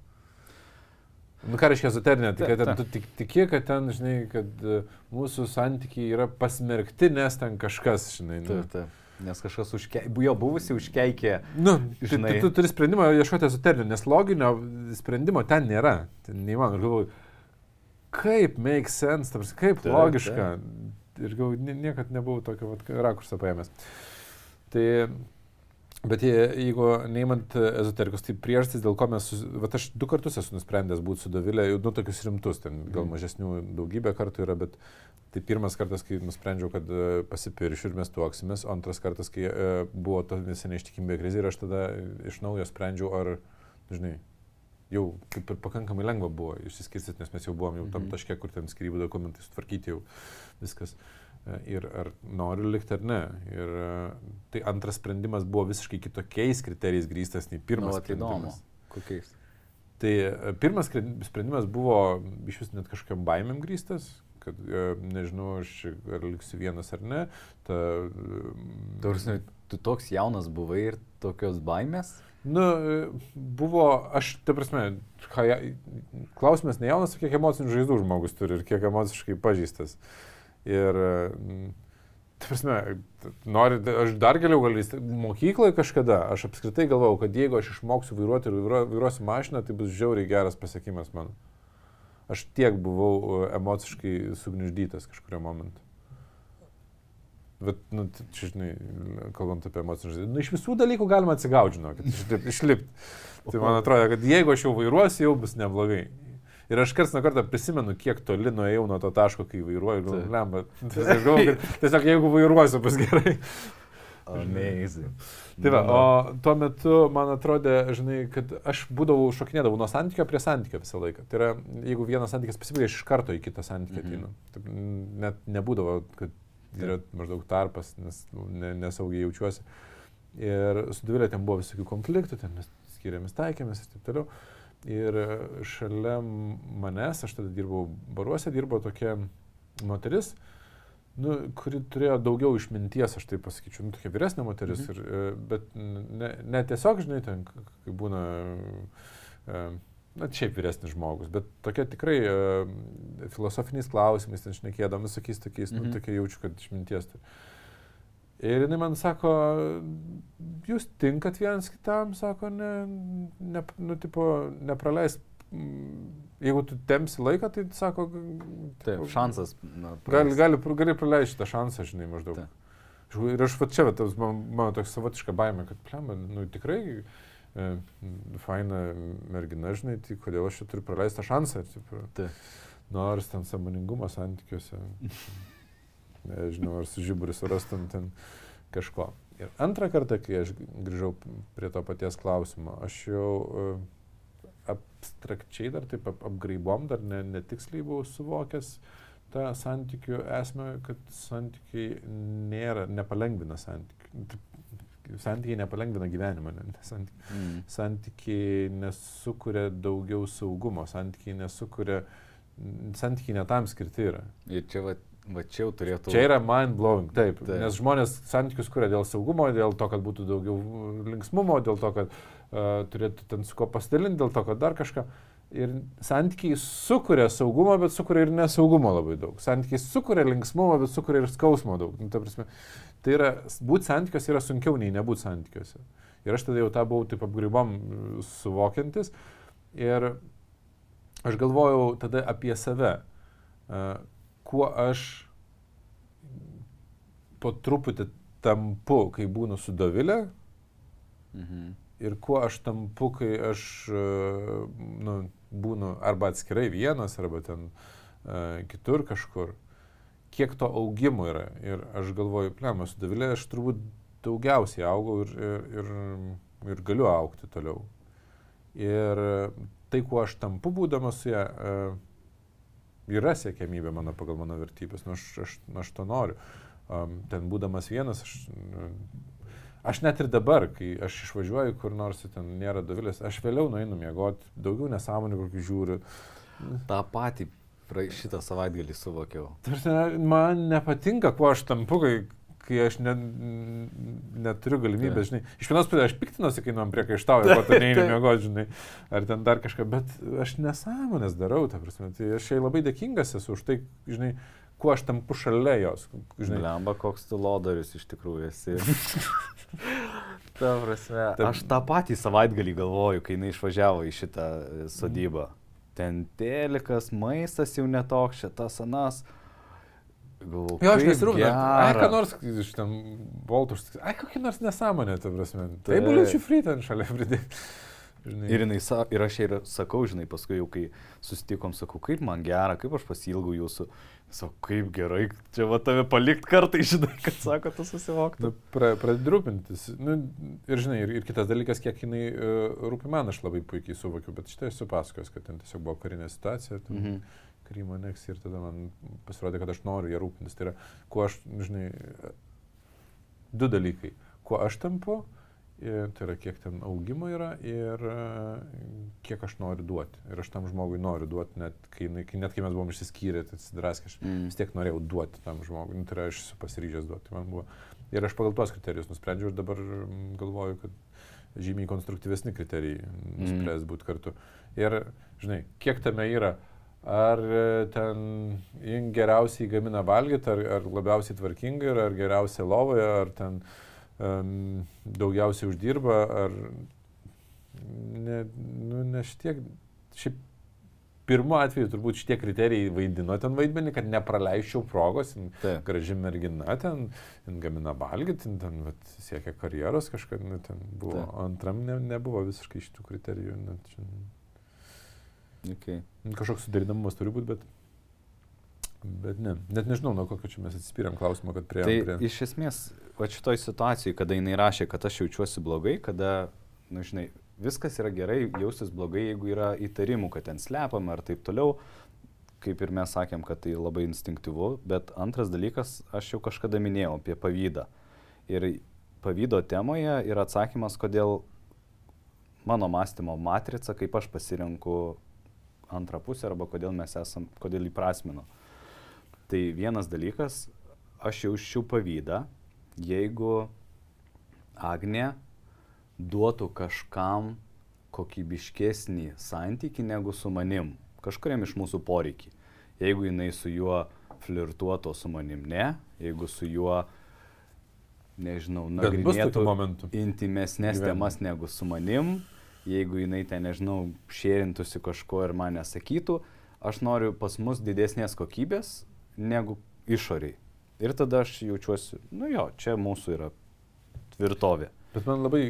Nu ką reiškia ezoterinė? Tai kad ten, tu tik, tiki, kad ten, žinai, kad uh, mūsų santykiai yra pasmerkti, nes ten kažkas, žinai. Nu. Taip, taip. Nes kažkas užke... jo buvusi užkeikė. Nu, žinai. Tu, tu turi sprendimą ieškoti ezoterinio, nes loginio sprendimo ten nėra. Ten neįmanoma. Ir galvoju, kaip make sense, kaip taip, logiška. Taip. Ir galvoju, niekad nebuvau tokio vat, rakursą paėmęs. Tai, bet jeigu neimant ezoterikos, tai priežastis, dėl ko mes, va aš du kartus esu nusprendęs būti su Davilė, jau nu tokius rimtus, ten gal mhm. mažesnių daugybę kartų yra, bet tai pirmas kartas, kai nusprendžiau, kad e, pasipiršiu ir mes tuoksimės, o antras kartas, kai e, buvo to neseniai ištikimybė krizė ir aš tada iš naujo sprendžiau, ar, žinai, jau kaip ir pakankamai lengva buvo išsiskirstyti, nes mes jau buvom jau tam mhm. taške, kur ten skirybų dokumentai sutvarkyti jau viskas. Uh, ir ar noriu likti ar ne. Ir tai antras sprendimas buvo visiškai kitokiais kriterijais grįstas nei pirmas. Nu, sprendimas. Kokiais? Tai e, pirmas sprendimas buvo iš vis net kažkokiam baimėm grįstas, kad e, nežinau, aš ar liksiu vienas ar ne. Ta, Tarsi, tu toks jaunas buvai ir tokios baimės? Nu, buvo, aš, ta prasme, klausimas ne jaunas, kiek emocinių žaizdų žmogus turi ir kiek emociškai pažįstas. Uh, Ir, mm, ta prasme, nori, aš dar galiau galysti, mokykloje kažkada, aš apskritai galvojau, kad jeigu aš išmoksiu vairuoti ir vairuosiu mašiną, tai bus žiauriai geras pasiekimas man. Aš tiek buvau e, emociškai sugniuždytas kažkurio momentu. Bet, nu, čia, žinai, kalbant apie emocinius žaidimus, nu, iš visų dalykų galima atsigauti, žinokit, išlipti. Tai man atrodo, kad jeigu aš jau vairuosiu, jau bus neblogai. Ir aš kars nuo karto prisimenu, kiek toli nuėjau nuo to taško, kai vairuoju. Lemba. Tiesiog, tiesiog jeigu vairuosiu, bus gerai. Amazing. Tai va, o tuo metu man atrodė, žinai, kad aš būdavau šokinėdavau nuo santykio prie santykio visą laiką. Tai yra, jeigu vienas santykis pasibaigė, aš iš karto į kitą santykį Mhm. ateinu. Taip, net nebūdavo, kad yra maždaug tarpas, nes nu, ne, nesaugiai jaučiuosi. Ir su Dvilė ten buvo visokių konfliktų, ten mes skiriamės, taikėmės ir taip toliau. Ir šalia manęs, aš tada dirbau baruose, dirbo tokia moteris, nu, kuri turėjo daugiau išminties, aš taip pasakyčiau, nu, tokia vyresnė moteris, Mhm. ir, e, bet ne, ne tiesiog, žinai, ten, kai būna, e, na, šiaip vyresnis žmogus, bet tokia tikrai e, filosofiniais klausimais, ten šnekėdam visokiais tokiais, nu, Mhm. tokia jaučiu, kad išminties turi. Ir jinai man sako, jūs tinkat vienas kitam, sako, ne, ne, nu, tipo, nepraleis, mm, jeigu tu temsi laiką, tai sako, Taip, tipo, šansas. Na, Gali, gali, gali praleisti šitą šansą, žinai, maždaug. Taip. Ir aš va čia, va, tas man, mano toks savotiška baime, kad, plema, nu tikrai e, faina mergina, žinai, tai kodėl aš čia turiu praleisti tą šansą. Tipo, Taip. Nors ten samoningumo santykiuose, nežinau, ar su žiburiu surastum ten kažko. Ir antrą kartą, kai aš grįžau prie to paties klausimo, aš jau e, abstrakčiai dar taip ap, apgraibom, dar ne, netiksliai buvau suvokęs tą santykių esmę, kad santykiai nėra, nepalengvina santykių. Santykiai nepalengvina gyvenimą, ne, santykiai Mm. santykiai nesukuria daugiau saugumo, santykiai nesukuria, santykiai netam skirti yra. Ir čia, va, va čia jau turėtų. Čia yra mind blowing, taip, Taip. Nes žmonės santykius kuria dėl saugumo, dėl to, kad būtų daugiau linksmumo, dėl to, kad uh, turėtų ten su ko pasidalinti, dėl to, kad dar kažką. Ir santykiai sukuria saugumą, bet sukuria ir nesaugumo labai daug. Santykiai sukuria linksmumo, bet sukuria ir skausmo daug. Nu, ta prasme, tai yra, būti santykiuose yra sunkiau nei nebūti santykiuose. Ir aš tada jau tą buvau taip apgribom suvokiantis. Ir aš galvojau tada apie save. Uh, kuo aš po truputį tampu, kai būnu su Dovilė Mhm. ir kuo aš tampu, kai aš e, nu, būnu arba atskirai vienas, arba ten uh, kitur kažkur. Kiek to augimo yra. Ir aš galvoju, plema, su Dovilė aš turbūt daugiausiai augau ir, ir, ir, ir galiu aukti toliau. Ir tai, kuo aš tampu būdamas su ją, e, yra siekiamybė mano pagal mano vertybės, nu, aš, aš, aš to noriu. Um, ten būdamas vienas, aš, nu, aš net ir dabar, kai aš išvažiuoju kur nors, ten nėra dovilės, aš vėliau nueinu miegoti, daugiau nesąmonių kokių žiūriu. Ta pati šitą savaitgalį suvokiau. Tarsi, man nepatinka, kuo aš tampu, kai, kai aš ne, neturiu galimybės, žinai. Iš vienos pusės aš piktinuosi, kai man priekaištauju, ko tu neini miegoti, žinai, ar ten dar kažką, bet aš nesąmonės darau, ta prasme. Tai aš jai labai dėkingas esu už tai, žinai, kuo aš tampu šalia jos. Žinai, Lemba, koks tu lodarius iš tikrųjų esi. Ta prasme, Taip. aš tą patį savaitgalį galvoju, kai jinai išvažiavo į šitą e, sodybą. Ten telikas, maistas jau netoks, šitas anas. Galvoju, Jo, aš nesirūpinu. Ai, ką nors iš ten boltus. Ai, kokia nors nesąmonė, ta prasme. Tai Taip. buliučių free ten šalia pridėti. Žinai. Ir, jinai, ir aš ir sakau, žinai, paskui jau kai susitikom, sakau, kaip man gera, kaip aš pasilgau jūsų. Sakau, kaip gerai, čia va tave palikti kartai, žinai, kad sako, tu susivoktum. Nu, pra, pradedi rūpintis. Nu, ir žinai, ir, ir kitas dalykas, kiek jinai uh, rūpi man, aš labai puikiai suvokiu, bet šitą esu pasakojęs, kad ten tiesiog buvo karinė situacija, ten Mhm. Krymo aneksija ir tada man pasirodė, kad aš noriu ją rūpintis. Tai yra, kuo aš, žinai, du dalykai. Kuo aš tampu, tai yra, kiek ten augimo yra ir e, kiek aš noriu duoti. Ir aš tam žmogui noriu duoti, net kai, net kai mes buvom išsiskyrę, tai atsidraskė, aš Mm. vis tiek norėjau duoti tam žmogui. Nu, tai yra, aš esu pasiryžęs duoti. Man buvo. Ir aš pagal tuos kriterijus nusprendžiau ir dabar mm, galvoju, kad žymiai konstruktyvesni kriterijai nuspręs būti kartu. Ir, žinai, kiek tame yra, ar e, ten jin geriausiai gamina valgyti, ar, ar labiausiai tvarkingai, yra, ar geriausiai lovoje, ar ten um, daugiausiai uždirba, ar ne, nu, ne šitie, šiaip pirmu atveju turbūt šitie kriterijai vaidino ten vaidmenį, kad nepraleisčiau progos, Taip. graži mergina, ten, jin gamina valgyti, ten vat, siekia karjeros kažkada, nu, ten buvo, Taip. o antram ne, nebuvo visiškai šitų kriterijų. Net, čia, Okay. kažkoks suderinamumas turi būti, bet Bet ne, net nežinau, nuo kokio čia mes atsispyrėm klausimą, kad prie... Tai prie... iš esmės, va šitoj situacijai, kada jinai rašė, kad aš jaučiuosi blogai, kada, na nu, žinai, viskas yra gerai, jaustis blogai, jeigu yra įtarimų, kad ten slepiam ar taip toliau, kaip ir mes sakėm, kad tai labai instinktyvu, bet antras dalykas, aš jau kažkada minėjau apie pavydą. Ir pavydo temoje yra atsakymas, kodėl mano mąstymo matrica, kaip aš pasirenku antrą pusę arba kodėl mes esam, kodėl įprasminu. Tai vienas dalykas, aš jaučiu pavydą, jeigu Agne duotų kažkam kokybiškesnį santyki negu su manim, kažkuriam iš mūsų poreikiai. Jeigu jinai su juo flirtuoto su manim, ne, jeigu su juo, nežinau, nagrinėtų intimesnės temas negu su manim, jeigu jinai ten, nežinau, šėrintųsi kažko ir man nesakytų, aš noriu pas mus didesnės kokybės, negu išoriai. Ir tada aš jaučiuosi, nu jo, čia mūsų yra tvirtovė. Bet man labai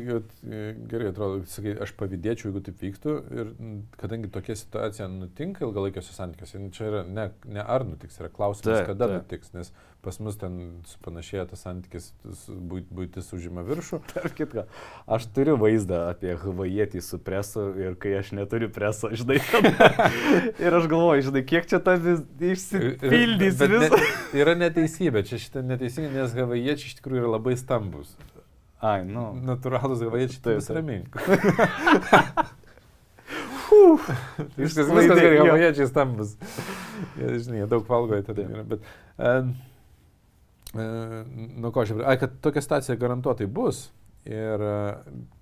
gerai atrodo, sakai, aš pavydėčiau, jeigu taip vyktų ir kadangi tokia situacija nutinka ilgalaikiuose santykiuose, nu, čia yra ne, ne ar nutiks, yra klausimas, taip, kada taip. nutiks, nes pas mus ten panašėja tas santykis, būtis užima viršų. Tarp kitko, aš turiu vaizdą apie havajietį su presu ir kai aš neturiu preso, žinai, ir aš galvoju, žinai, kiek čia ta vis išsipildys vis. Ne, yra neteisybė, čia šitą neteisybė, nes havajiečiai iš tikrųjų yra labai stambus. Ai, nu. Natūralus havajiečiai, tai vis ramink. Viskas, gerai, havajiečiai stambus. Jie, žinai, jie daug valgo, tada yra. Bet, uh, uh, nu ko aš, ai, kad tokia situacija garantuotai bus. Ir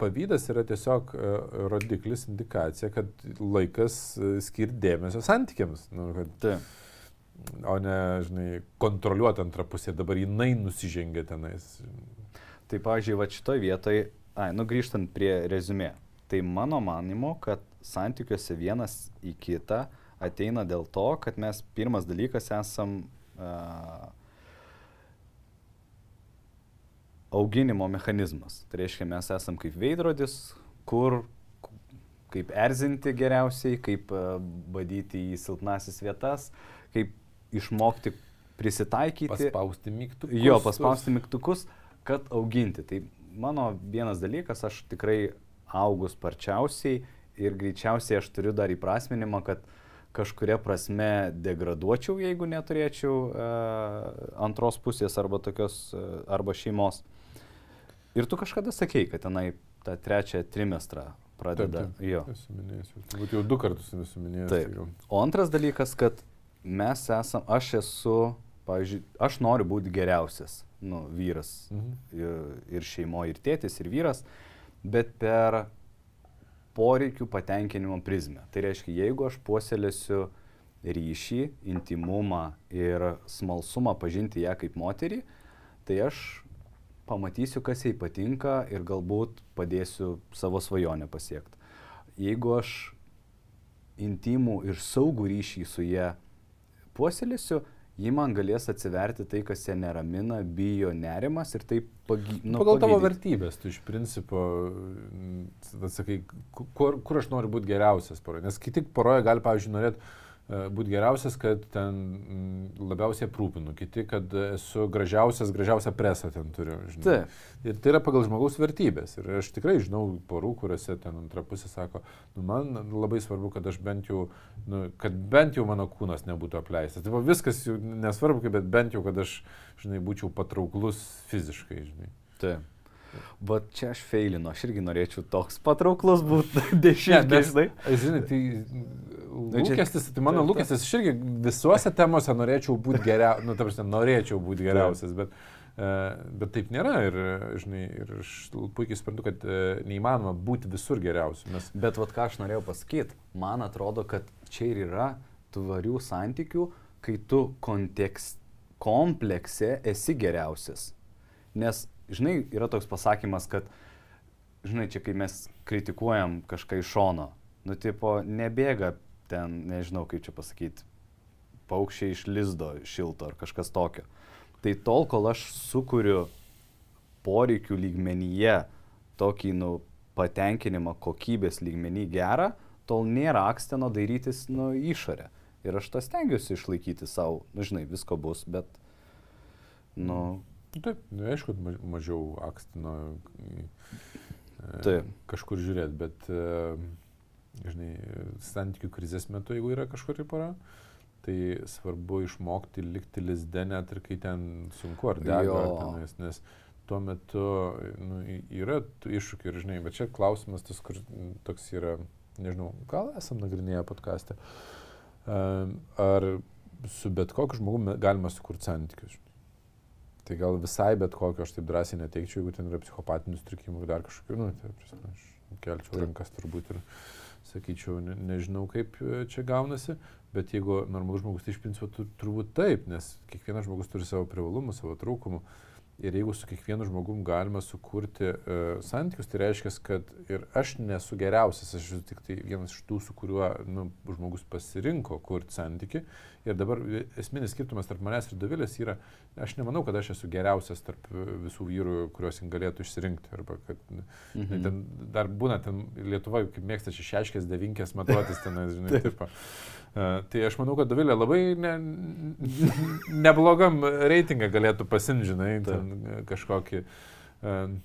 pavydas yra tiesiog rodiklis, indikacija, kad laikas skirti dėmesio santykiams. Nu, kad, Taip o ne, žinai, kontroliuoti antrą pusę, dabar jinai nusižengia tenais. Tai, pavyzdžiui, va šitoje vietoje, ai, nu grįžtant prie rezumė, tai mano manimo, kad santykiuose vienas į kitą ateina dėl to, kad mes pirmas dalykas esam uh, auginimo mechanizmas. Tai reiškia, mes esam kaip veidrodis, kur kaip erzinti geriausiai, kaip uh, badyti į silpnasis vietas, kaip išmokti prisitaikyti. Paspausti mygtukus. Jo, paspausti mygtukus kad auginti. Tai mano vienas dalykas, aš tikrai augu sparčiausiai ir greičiausiai aš turiu dar įprasminimą, kad kažkuria prasme degraduočiau, jeigu neturėčiau uh, antros pusės arba tokios, uh, arba šeimos. Ir tu kažkada sakei, kad tenai tą trečią trimestrą pradeda. Taip, taip, jo. Esu minėjęs, turbūt jau du kartus esu minėjęs. Taip. Tai o antras dalykas, kad mes esam, aš esu, pavyzdžiui, aš noriu būti geriausias nu, vyras mhm. ir, ir šeimoje, ir tėtis, ir vyras, bet per poreikių patenkinimo prizmę. Tai reiškia, jeigu aš puoselėsiu ryšį, intimumą ir smalsumą pažinti ją kaip moterį, tai aš pamatysiu, kas jai patinka ir galbūt padėsiu savo svajonę pasiekti. Jeigu aš intimų ir saugų ryšį su ją puoselėsiu, ji man galės atsiverti tai, kas ją neramina, bijo nerimas ir taip pagy, nu, Pagal pagydyti. tavo vertybės, tu iš principo, sakai, kur, kur aš noriu būti geriausias poroje. Nes kiti poroje gali, pavyzdžiui, norėti būti geriausias, kad ten mm, labiausiai aprūpinu, kiti, kad esu gražiausias, gražiausią presą ten turiu. Žinai. Taip. Ir tai yra pagal žmogaus vertybės. Ir aš tikrai žinau porų, kuriuose ten antra pusė sako, nu, man labai svarbu, kad aš bent jau, nu, kad bent jau mano kūnas nebūtų apleistas. Tai viskas nesvarbu, bet bent jau, kad aš, žinai, būčiau patrauklus fiziškai, žinai. Taip. Bet čia aš feilinu, aš irgi norėčiau toks patrauklus būti dešimtmečiai. Žinai, tai lūkestis, tai mano lūkestis, aš irgi visuose temose norėčiau būti geriausias, nu, ta prasme, norėčiau būti geriausias, bet, uh, bet taip nėra ir, žinai, ir aš puikiai suprantu, kad uh, neįmanoma būti visur geriausiu. Nes... Bet vad ką aš norėjau pasakyti, man atrodo, kad čia ir yra tvarių santykių, kai tu kontekst, komplekse esi geriausias. Nes žinai, yra toks pasakymas, kad, žinai, čia kai mes kritikuojam kažką iš šono, nu, tipo, nebėga ten, nežinau, kaip čia pasakyti, paukščiai iš lizdo šilto ar kažkas tokio. Tai tol, kol aš sukuriu poreikių lygmenyje tokį, nu, patenkinimą kokybės lygmenį gerą, tol nėra aksteno dairytis, nu, išorę. Ir aš tą stengiuosi išlaikyti savo, nu, žinai, visko bus, bet, nu. Taip, nu, aišku, ma- mažiau akstino e, Taip. kažkur žiūrėti, bet, e, žinai, santykių krizės metu, jeigu yra kažkuri para, tai svarbu išmokti likti lizde net ir kai ten sunku ar dega, tenais, nes tuo metu nu, yra iššūkių ir, žinai, bet čia klausimas tas, kur toks yra, nežinau, gal esam nagrinėję podcast'e, Em, ar su bet kokiu žmogumi galima sukurti santykius. žinai. Tai gal visai bet kokio aš taip drąsiai neteikčiau, jeigu ten yra psichopatinių sutrikimų ir dar kažkokių, nu, tai prasme, aš kelčiau rankas turbūt ir sakyčiau, ne, nežinau kaip e, čia gaunasi, bet jeigu normalus žmogus, tai iš principo tu, turbūt taip, nes kiekvienas žmogus turi savo privalumų, savo trūkumų. Ir jeigu su kiekvienu žmogum galima sukurti uh, santykius, tai reiškia, kad ir aš nesu geriausias, aš esu tik tai vienas iš tų, su kuriuo nu, žmogus pasirinko kurti santyki. Ir dabar esminis skirtumas tarp manęs ir Davilės yra, aš nemanau, kad aš esu geriausias tarp visų vyrų, kuriuos jin galėtų išsirinkti. Arba kad mhm. Ten dar būna, ten Lietuvoje, kaip mėgsta šešiaškės, devinkės matuotis ten, žinai, taip. Uh, tai aš manau, kad Davilė labai ne, neblogam reitingą galėtų pasimti, žinai, ten e, kažkokį uh,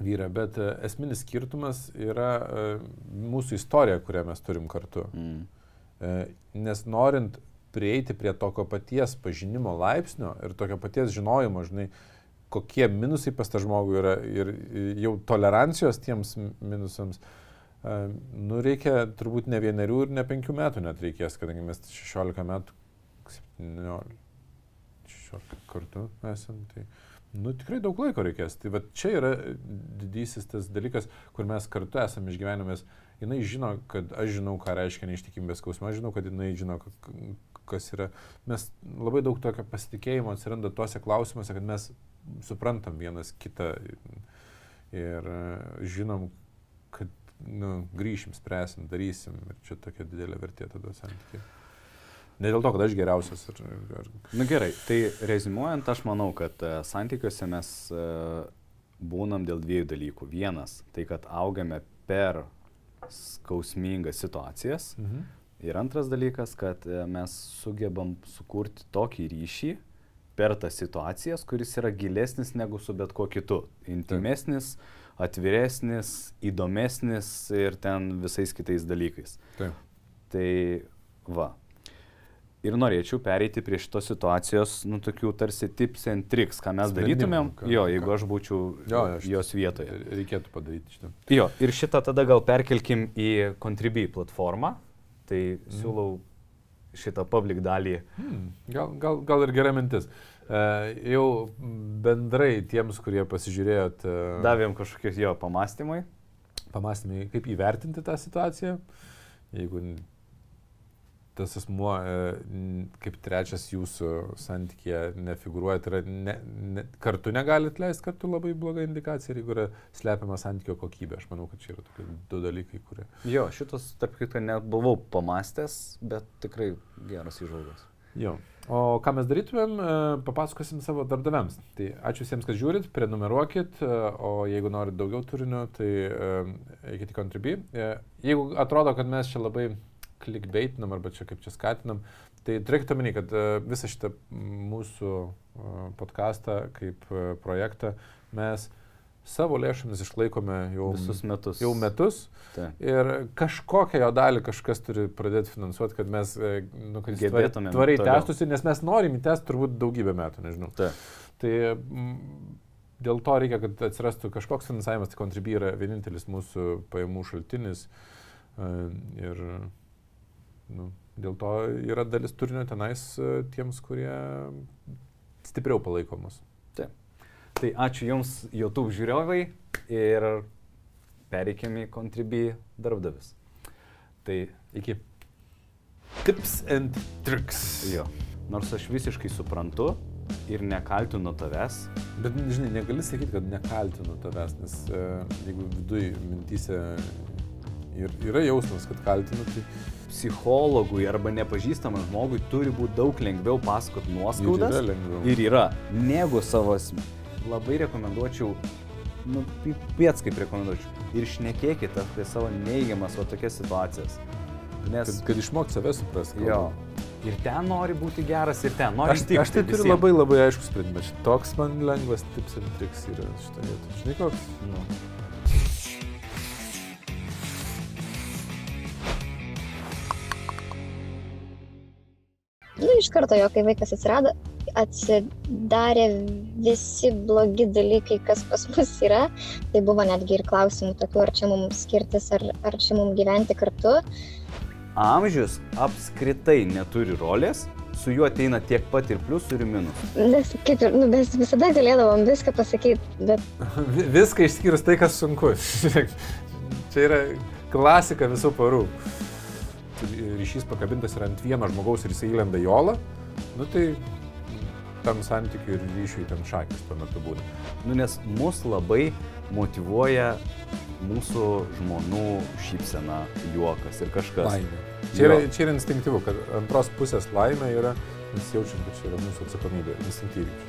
vyrą, bet uh, esminis skirtumas yra mūsų istorija, kurią mes turim kartu. Mm. Nes norint prieiti prie tokio paties pažinimo laipsnio ir tokio paties žinojimo, žinai, kokie minusai pas tą žmogų yra ir jau tolerancijos tiems mi- minusams, uh, nu reikia turbūt ne vienerių ir ne penkių metų net reikės, kadangi mes 16 metų, 17, 16 kartų esam, tai nu, tikrai daug laiko reikės. Tai va čia yra didysis tas dalykas, kur mes kartu esame išgyvenimės. Jis žino, kad aš žinau, ką reiškia neištikimybės skausmas, žinau, kad jinai žino, kas yra. Mes labai daug tokio pasitikėjimo atsiranda tuose klausimuose, kad mes suprantam vienas kitą ir e, žinom, kad nu, grįšim, spręsim, darysim ir čia tokia didelė vertė tada santykiai. Ne dėl to, kad aš geriausias. Ar, ar... Na gerai, tai rezumuojant, aš manau, kad uh, santykiuose mes uh, būnam dėl dviejų dalykų. Vienas, tai kad augame per skausmingas situacijas. Mhm. Ir antras dalykas, kad e, mes sugebam sukurti tokį ryšį per tas situacijas, kuris yra gilesnis negu su bet kuo kitu. Intimesnis, atviresnis, įdomesnis ir ten visais kitais dalykais. Taip. Tai va. Ir norėčiau pereiti prie šitos situacijos, nu, tokių tarsi tips and tricks, ką mes darytumėm, ką- jo, ką- jeigu aš būčiau Jo, aš- jos vietoje. Reikėtų padaryti šitą. Jo, ir šitą tada gal perkelkim į Contribui platformą. Tai Mhm. siūlau šitą public dalį. Hmm, gal, gal, gal ir gera mintis. Uh, jau bendrai tiems, kurie pasižiūrėjot, uh, Davėm kažkokie jo pamastymai. pamastymai, kaip įvertinti tą situaciją. Jeigu tas asmuo e, kaip trečias jūsų santykėje nefiguruoja, tai yra ne, ne, kartu negalit leisti, kartu labai bloga indikacija, jeigu yra slepiama santykio kokybė. Aš manau, kad čia yra tokie du dalykai, kurie... Jo, šitos, tarp kitko, nebuvau pamastęs, bet tikrai geras įžvalgas. Jo. O ką mes darytumėm, e, papasakosim savo darbdaviams. Tai ačiū visiems, kas žiūrit, prenumeruokit, e, o jeigu norit daugiau turinio, tai e, eikite į Contribui. Jeigu atrodo, kad mes čia labai klikbeitinam arba čia kaip čia skatinam, tai turėkite omeny, kad e, visą šitą mūsų e, podcastą kaip e, projektą mes savo lėšomis išlaikome jau, Visus metus. jau metus. Taip. Ir kažkokią jo dalį kažkas turi pradėti finansuoti, kad mes nu, kad Gebėtumėm tvariai tęstųsi, nes mes norim įtęsti turbūt daugybę metų, nežinau. Taip. Tai dėl to reikia, kad atsirastų kažkoks finansavimas, tai Contribui yra vienintelis mūsų pajamų šaltinis. Ir nu, dėl to yra dalis turinio tenais e, tiems, kurie stipriau palaiko mus. Tai ačiū Jums, YouTube žiūrovai, ir pereikime į Contribui darbdavis. Tai Iki. Tips and tricks. jo, nors aš visiškai suprantu ir nekaltinu tavęs, Bet, žinai, negali sakyti, kad nekaltinu tavęs, nes e, jeigu viduje mintyse ir yra jausmas, kad kaltinu, tai psichologui arba nepažįstamam žmogui turi būti daug lengviau pasakot ir nuoskaudas. yra lengviau. Ir yra, negu savo asme. Labai rekomenduočiau, nu, piets kaip rekomenduočiau. Ir šnekėkite apie savo neigiamas va tokias situacijas. Nes, Kad, kad išmokti save suprasti. jo, ir ten nori būti geras, ir ten nori Aš, tikti aš tai turiu visiem. labai labai aišku sprendimą. Šit- Toks man lengvas tips and tricks yra šitą vietą. Žinai koks? Nu. Iš karto jo, kai vaikas atsirado, atsidarė visi blogi dalykai, kas pas mus yra. Tai buvo netgi ir klausimų tokių, ar čia mums skirtis, ar, ar čia mums gyventi kartu. Amžius apskritai neturi rolės, su juo ateina tiek pat ir pliusų, ir minusų. Nes kaip ir, nu, mes visada galėdavom viską pasakyti, bet Vi- Viską išskyrus tai, kas sunku. Čia yra klasika visų porų. Ryšys pakabintas yra ant vieno žmogaus ir jisai įlenda į olą. Nu tai tam santykiui ir ryšiui ten šakis tuo metu būna. Nu, nes mus labai motivuoja mūsų žmonių šypsena, juokas ir kažkas. Laimė. Čia yra, čia yra instinktyvu, kad antros pusės laimė yra, mes jaučiam, kad čia yra mūsų atsakomybė instinktyviai.